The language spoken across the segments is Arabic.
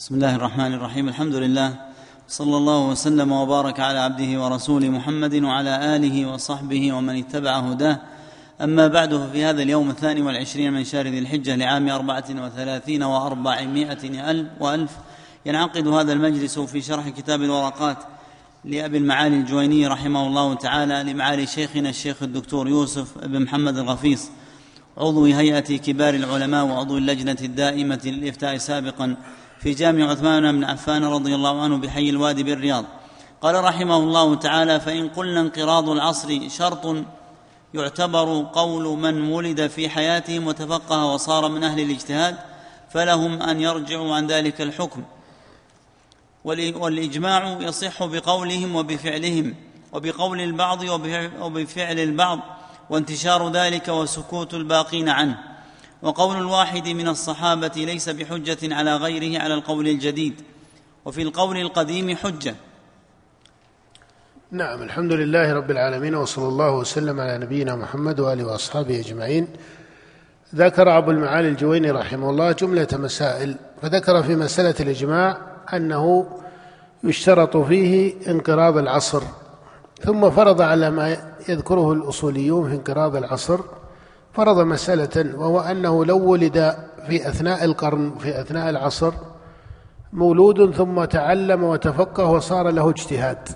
بسم الله الرحمن الرحيم الحمد لله صلى الله وسلم وبارك على عبده ورسوله محمد وعلى اله وصحبه ومن اتبع هداه اما بعد ففي هذا اليوم الثاني والعشرين من شهر ذي الحجه لعام اربعه وثلاثين واربعمائه الف والف ينعقد هذا المجلس في شرح كتاب الورقات لأبي المعالي الجويني رحمه الله تعالى لمعالي شيخنا الشيخ الدكتور يوسف بن محمد الغفيص عضو هيئة كبار العلماء وعضو اللجنة الدائمة للإفتاء سابقا في جامع عثمان بن عفان رضي الله عنه بحي الوادي بالرياض. قال رحمه الله تعالى فإن قلنا انقراض العصر شرط يعتبر قول من ولد في حياتهم وتفقه وصار من أهل الاجتهاد فلهم أن يرجعوا عن ذلك الحكم. والإجماع يصح بقولهم وبفعلهم وبقول البعض وبفعل البعض وانتشار ذلك وسكوت الباقين عنه. وقول الواحد من الصحابة ليس بحجة على غيره على القول الجديد وفي القول القديم حجة. نعم الحمد لله رب العالمين وصلى الله وسلم على نبينا محمد وآله وأصحابه أجمعين. ذكر أبو المعالي الجويني رحمه الله جملة مسائل فذكر في مسألة الإجماع أنه يشترط فيه انقراض العصر ثم فرض على ما يذكره الأصوليون في انقراض العصر فرض مسألة وهو أنه لو ولد في أثناء القرن في أثناء العصر مولود ثم تعلم وتفقه وصار له اجتهاد.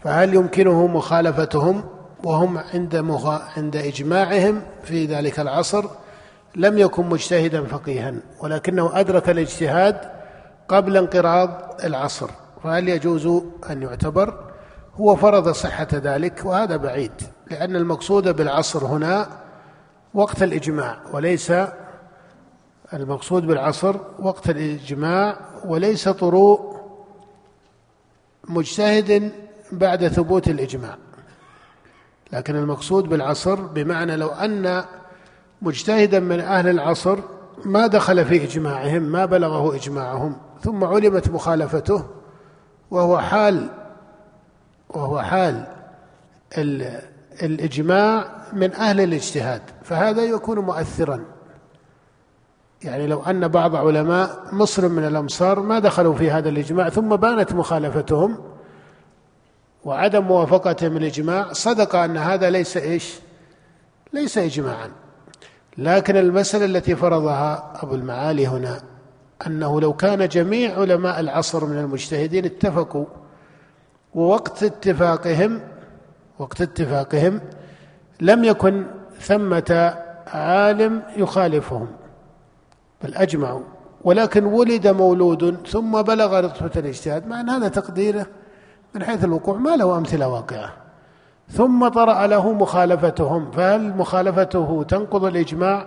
فهل يمكنه مخالفتهم؟ وهم عند مخ... عند إجماعهم في ذلك العصر لم يكن مجتهدا فقيها ولكنه أدرك الاجتهاد قبل انقراض العصر. فهل يجوز أن يعتبر؟ هو فرض صحة ذلك وهذا بعيد لأن المقصود بالعصر هنا وقت الإجماع وليس المقصود بالعصر وقت الإجماع وليس طروء مجتهد بعد ثبوت الإجماع. لكن المقصود بالعصر بمعنى لو أن مجتهدا من أهل العصر ما دخل في إجماعهم ما بلغه إجماعهم ثم علمت مخالفته وهو حال وهو حال الإجماع من أهل الاجتهاد فهذا يكون مؤثرا. يعني لو أن بعض علماء مصر من الأمصار ما دخلوا في هذا الإجماع ثم بانت مخالفتهم وعدم موافقتهم الإجماع صدق أن هذا ليس إيش؟ ليس إجماعا. لكن المسألة التي فرضها أبو المعالي هنا أنه لو كان جميع علماء العصر من المجتهدين اتفقوا ووقت اتفاقهم وقت اتفاقهم لم يكن ثمة عالم يخالفهم بل أجمعوا. ولكن ولد مولود ثم بلغ رتبة الاجتهاد مع أن هذا تقديره من حيث الوقوع ما له أمثلة واقعة. ثم طرأ له مخالفتهم فهل مخالفته تنقض الإجماع؟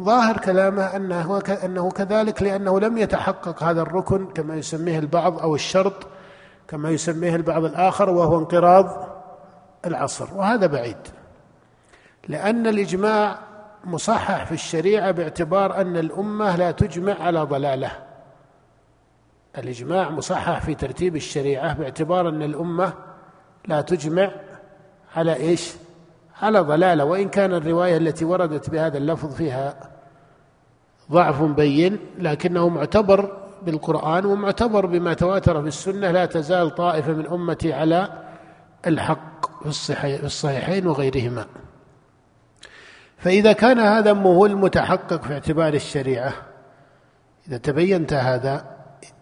ظاهر كلامه أنه, أنه كذلك لأنه لم يتحقق هذا الركن كما يسميه البعض أو الشرط كما يسميه البعض الآخر وهو انقراض العصر وهذا بعيد. لأن الإجماع مصحح في الشريعة باعتبار أن الأمة لا تجمع على ضلالة. الإجماع مصحح في ترتيب الشريعة باعتبار أن الأمة لا تجمع على إيش؟ على ضلالة. وإن كان الرواية التي وردت بهذا اللفظ فيها ضعف بين لكنه معتبر بالقرآن ومعتبر بما تواتر في السنة لا تزال طائفة من أمتي على الحق. الصحيحين وغيرهما. فإذا كان هذا هو المتحقق في اعتبار الشريعة إذا تبينت هذا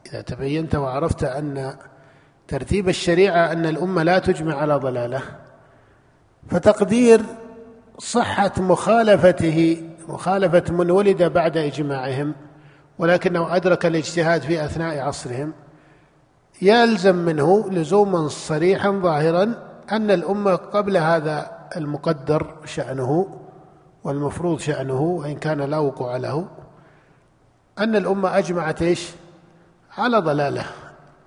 إذا تبينت وعرفت أن ترتيب الشريعة أن الأمة لا تجمع على ضلالة فتقدير صحة مخالفته مخالفة من ولد بعد إجماعهم ولكنه أدرك الاجتهاد في أثناء عصرهم يلزم منه لزوما صريحا ظاهرا أن الأمة قبل هذا المقدر شأنه والمفروض شأنه وإن كان لا وقوع له أن الأمة أجمعت إيش؟ على ضلالة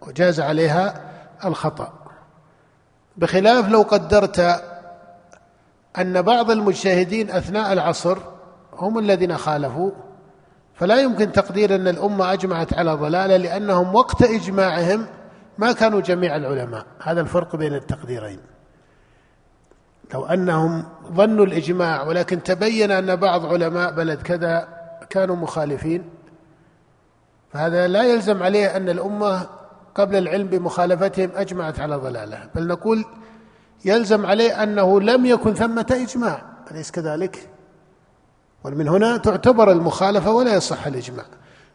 وجاز عليها الخطأ. بخلاف لو قدرت أن بعض المجتهدين أثناء العصر هم الذين خالفوا فلا يمكن تقدير أن الأمة أجمعت على ضلالة لأنهم وقت إجماعهم ما كانوا جميع العلماء. هذا الفرق بين التقديرين. لو أنهم ظنوا الإجماع ولكن تبين أن بعض علماء بلد كذا كانوا مخالفين فهذا لا يلزم عليه أن الأمة قبل العلم بمخالفتهم أجمعت على ضلالة بل نقول يلزم عليه أنه لم يكن ثمة إجماع أليس كذلك؟ ومن هنا تعتبر المخالفة ولا يصح الإجماع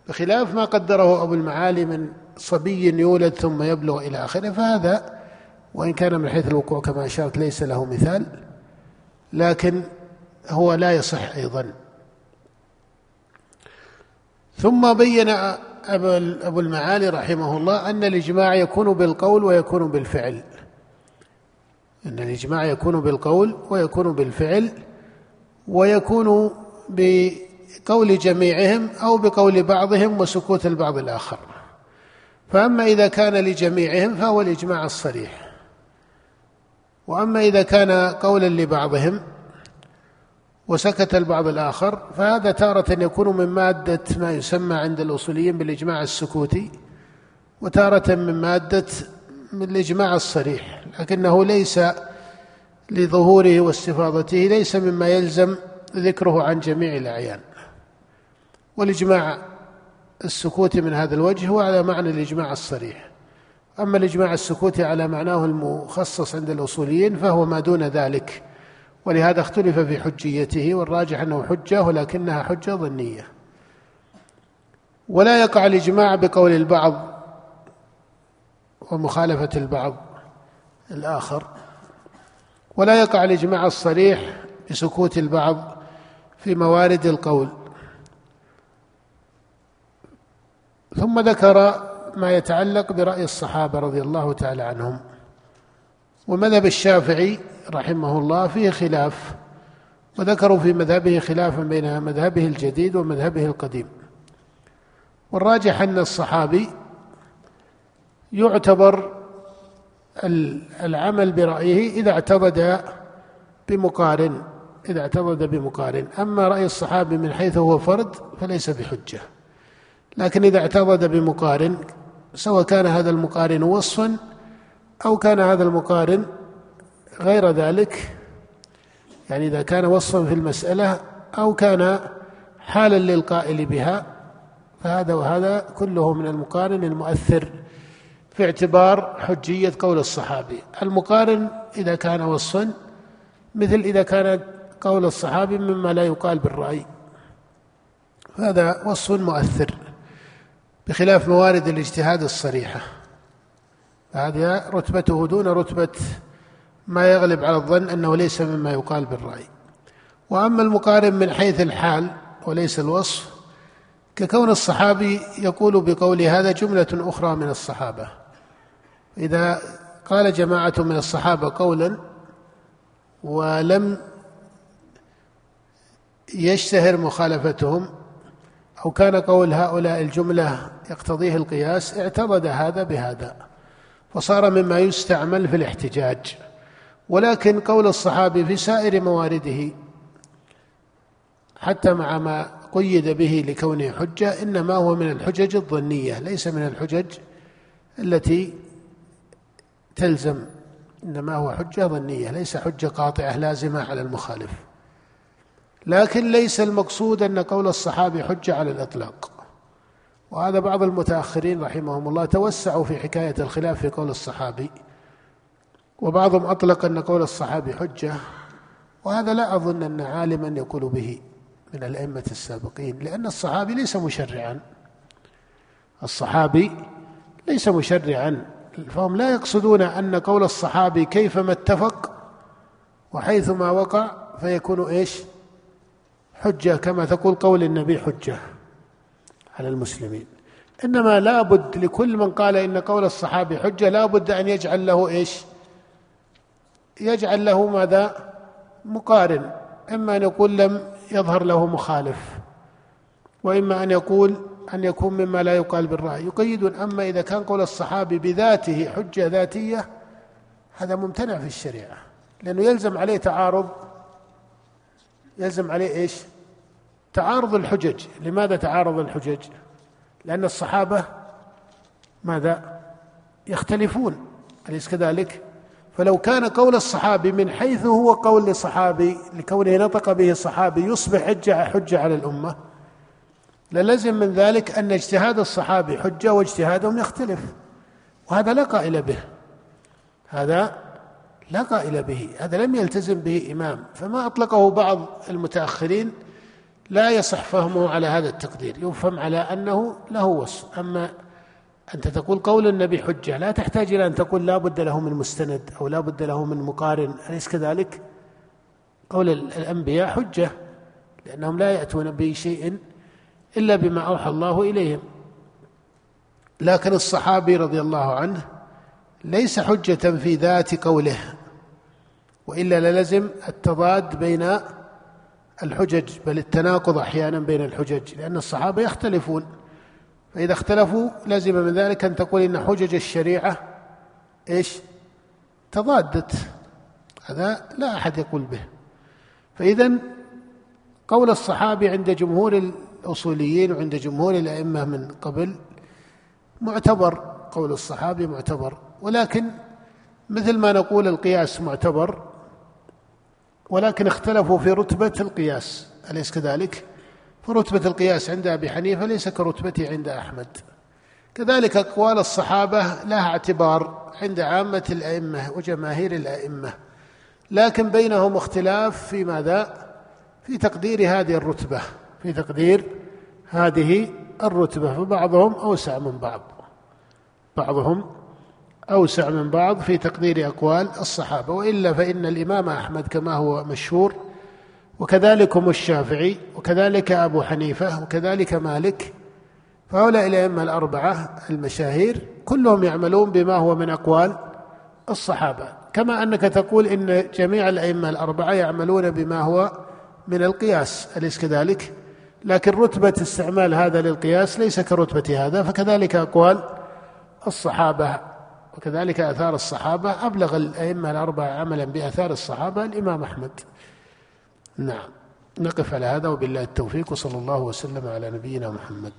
بخلاف ما قدره أبو المعالي من صبي يولد ثم يبلغ إلى آخره فهذا وإن كان من حيث الوقوع كما أشرت ليس له مثال لكن هو لا يصح أيضا. ثم بين أبو المعالي رحمه الله أن الإجماع يكون بالقول ويكون بالفعل. أن الإجماع يكون بالقول ويكون بالفعل ويكون بقول جميعهم أو بقول بعضهم وسكوت البعض الآخر. فأما إذا كان لجميعهم فهو الإجماع الصريح. وأما إذا كان قولا لبعضهم وسكت البعض الآخر فهذا تارة يكون من مادة ما يسمى عند الأصوليين بالإجماع السكوتي وتارة من مادة من الإجماع الصريح لكنه ليس لظهوره واستفاضته ليس مما يلزم ذكره عن جميع الأعيان. والإجماع السكوتي من هذا الوجه هو على معنى الإجماع الصريح. أما الإجماع السكوتي على معناه المخصص عند الأصوليين فهو ما دون ذلك ولهذا اختلف في حجيته والراجح أنه حجة ولكنها حجة ظنية. ولا يقع الإجماع بقول البعض ومخالفة البعض الآخر. ولا يقع الإجماع الصريح بسكوت البعض في موارد القول. ثم ذكر ما يتعلق برأي الصحابة رضي الله تعالى عنهم. ومذهب الشافعي رحمه الله فيه خلاف وذكروا في مذهبه خلافا بين مذهبه الجديد ومذهبه القديم. والراجح أن الصحابي يعتبر العمل برأيه إذا اعتضد بمقارن إذا اعتضد بمقارن. أما رأي الصحابي من حيث هو فرد فليس بحجة. لكن إذا اعتضد بمقارن سواء كان هذا المقارن وصفا أو كان هذا المقارن غير ذلك يعني إذا كان وصفا في المسألة أو كان حالا للقائل بها فهذا وهذا كله من المقارن المؤثر في اعتبار حجية قول الصحابي. المقارن إذا كان وصفا مثل إذا كان قول الصحابي مما لا يقال بالرأي. هذا وصف مؤثر. بخلاف موارد الاجتهاد الصريحة. هذه رتبته دون رتبة ما يغلب على الظن أنه ليس مما يقال بالرأي. وأما المقارن من حيث الحال وليس الوصف ككون الصحابي يقول بقول هذا جملة أخرى من الصحابة. إذا قال جماعة من الصحابة قولا ولم يشتهر مخالفتهم أو كان قول هؤلاء الجملة يقتضيه القياس اعتضد هذا بهذا فصار مما يستعمل في الاحتجاج. ولكن قول الصحابي في سائر موارده حتى مع ما قيد به لكونه حجة إنما هو من الحجج الظنية ليس من الحجج التي تلزم إنما هو حجة ظنية ليس حجة قاطعة لازمة على المخالف. لكن ليس المقصود أن قول الصحابي حجة على الإطلاق. وهذا بعض المتأخرين رحمهم الله توسعوا في حكاية الخلاف في قول الصحابي. وبعضهم أطلق أن قول الصحابي حجة. وهذا لا أظن أن عالما يقول به من الأئمة السابقين لأن الصحابي ليس مشرعا. الصحابي ليس مشرعا. فهم لا يقصدون أن قول الصحابي كيفما اتفق وحيثما وقع فيكون إيش؟ حجة كما تقول قول النبي حجة على المسلمين إنما لابد لكل من قال إن قول الصحابي حجة لابد أن يجعل له إيش؟ يجعل له ماذا؟ مقارن إما أن يقول لم يظهر له مخالف وإما أن يقول أن يكون مما لا يقال بالرأي يقيدون أما إذا كان قول الصحابي بذاته حجة ذاتية هذا ممتنع في الشريعة لأنه يلزم عليه تعارض يلزم عليه إيش؟ تعارض الحجج. لماذا تعارض الحجج؟ لأن الصحابة ماذا؟ يختلفون أليس كذلك؟ فلو كان قول الصحابي من حيث هو قول لصحابي لكونه نطق به الصحابي يصبح حجة حجة على الأمة للزم من ذلك أن اجتهاد الصحابي حجة واجتهادهم يختلف وهذا لا قائل به. هذا لا قائل به هذا لم يلتزم به إمام. فما أطلقه بعض المتأخرين لا يصح فهمه على هذا التقدير يفهم على أنه له وصف. أما أنت تقول قول النبي حجة لا تحتاج إلى أن تقول لا بد له من مستند أو لا بد له من مقارن. أليس كذلك؟ قول الأنبياء حجة لأنهم لا يأتون بشيء إلا بما أوحى الله إليهم. لكن الصحابي رضي الله عنه ليس حجة في ذات قوله. وإلا للزم التضاد بين الحجج بل التناقض أحيانا بين الحجج لأن الصحابة يختلفون. فإذا اختلفوا لزم من ذلك أن تقول إن حجج الشريعة إيش؟ تضادت. هذا لا أحد يقول به. فإذا قول الصحابي عند جمهور الأصوليين وعند جمهور الأئمة من قبل معتبر قول الصحابي معتبر. ولكن مثل ما نقول القياس معتبر. ولكن اختلفوا في رتبة القياس. أليس كذلك؟ فرتبة القياس عند أبي حنيفة ليس كرتبته عند أحمد. كذلك أقوال الصحابة لها اعتبار عند عامة الأئمة وجماهير الأئمة. لكن بينهم اختلاف في ماذا؟ في تقدير هذه الرتبة في تقدير هذه الرتبة. فبعضهم أوسع من بعض. بعضهم أوسع من بعض في تقدير أقوال الصحابة وإلا فإن الإمام أحمد كما هو مشهور وكذلك هم الشافعي وكذلك أبو حنيفة وكذلك مالك فهؤلاء الأئمة الأربعة المشاهير كلهم يعملون بما هو من أقوال الصحابة كما أنك تقول إن جميع الأئمة الأربعة يعملون بما هو من القياس أليس كذلك؟ لكن رتبة استعمال هذا للقياس ليس كرتبة هذا فكذلك أقوال الصحابة وكذلك آثار الصحابة أبلغ الأئمة الأربعة عملا بآثار الصحابة الإمام أحمد. نعم. نقف على هذا وبالله التوفيق وصلى الله وسلم على نبينا محمد.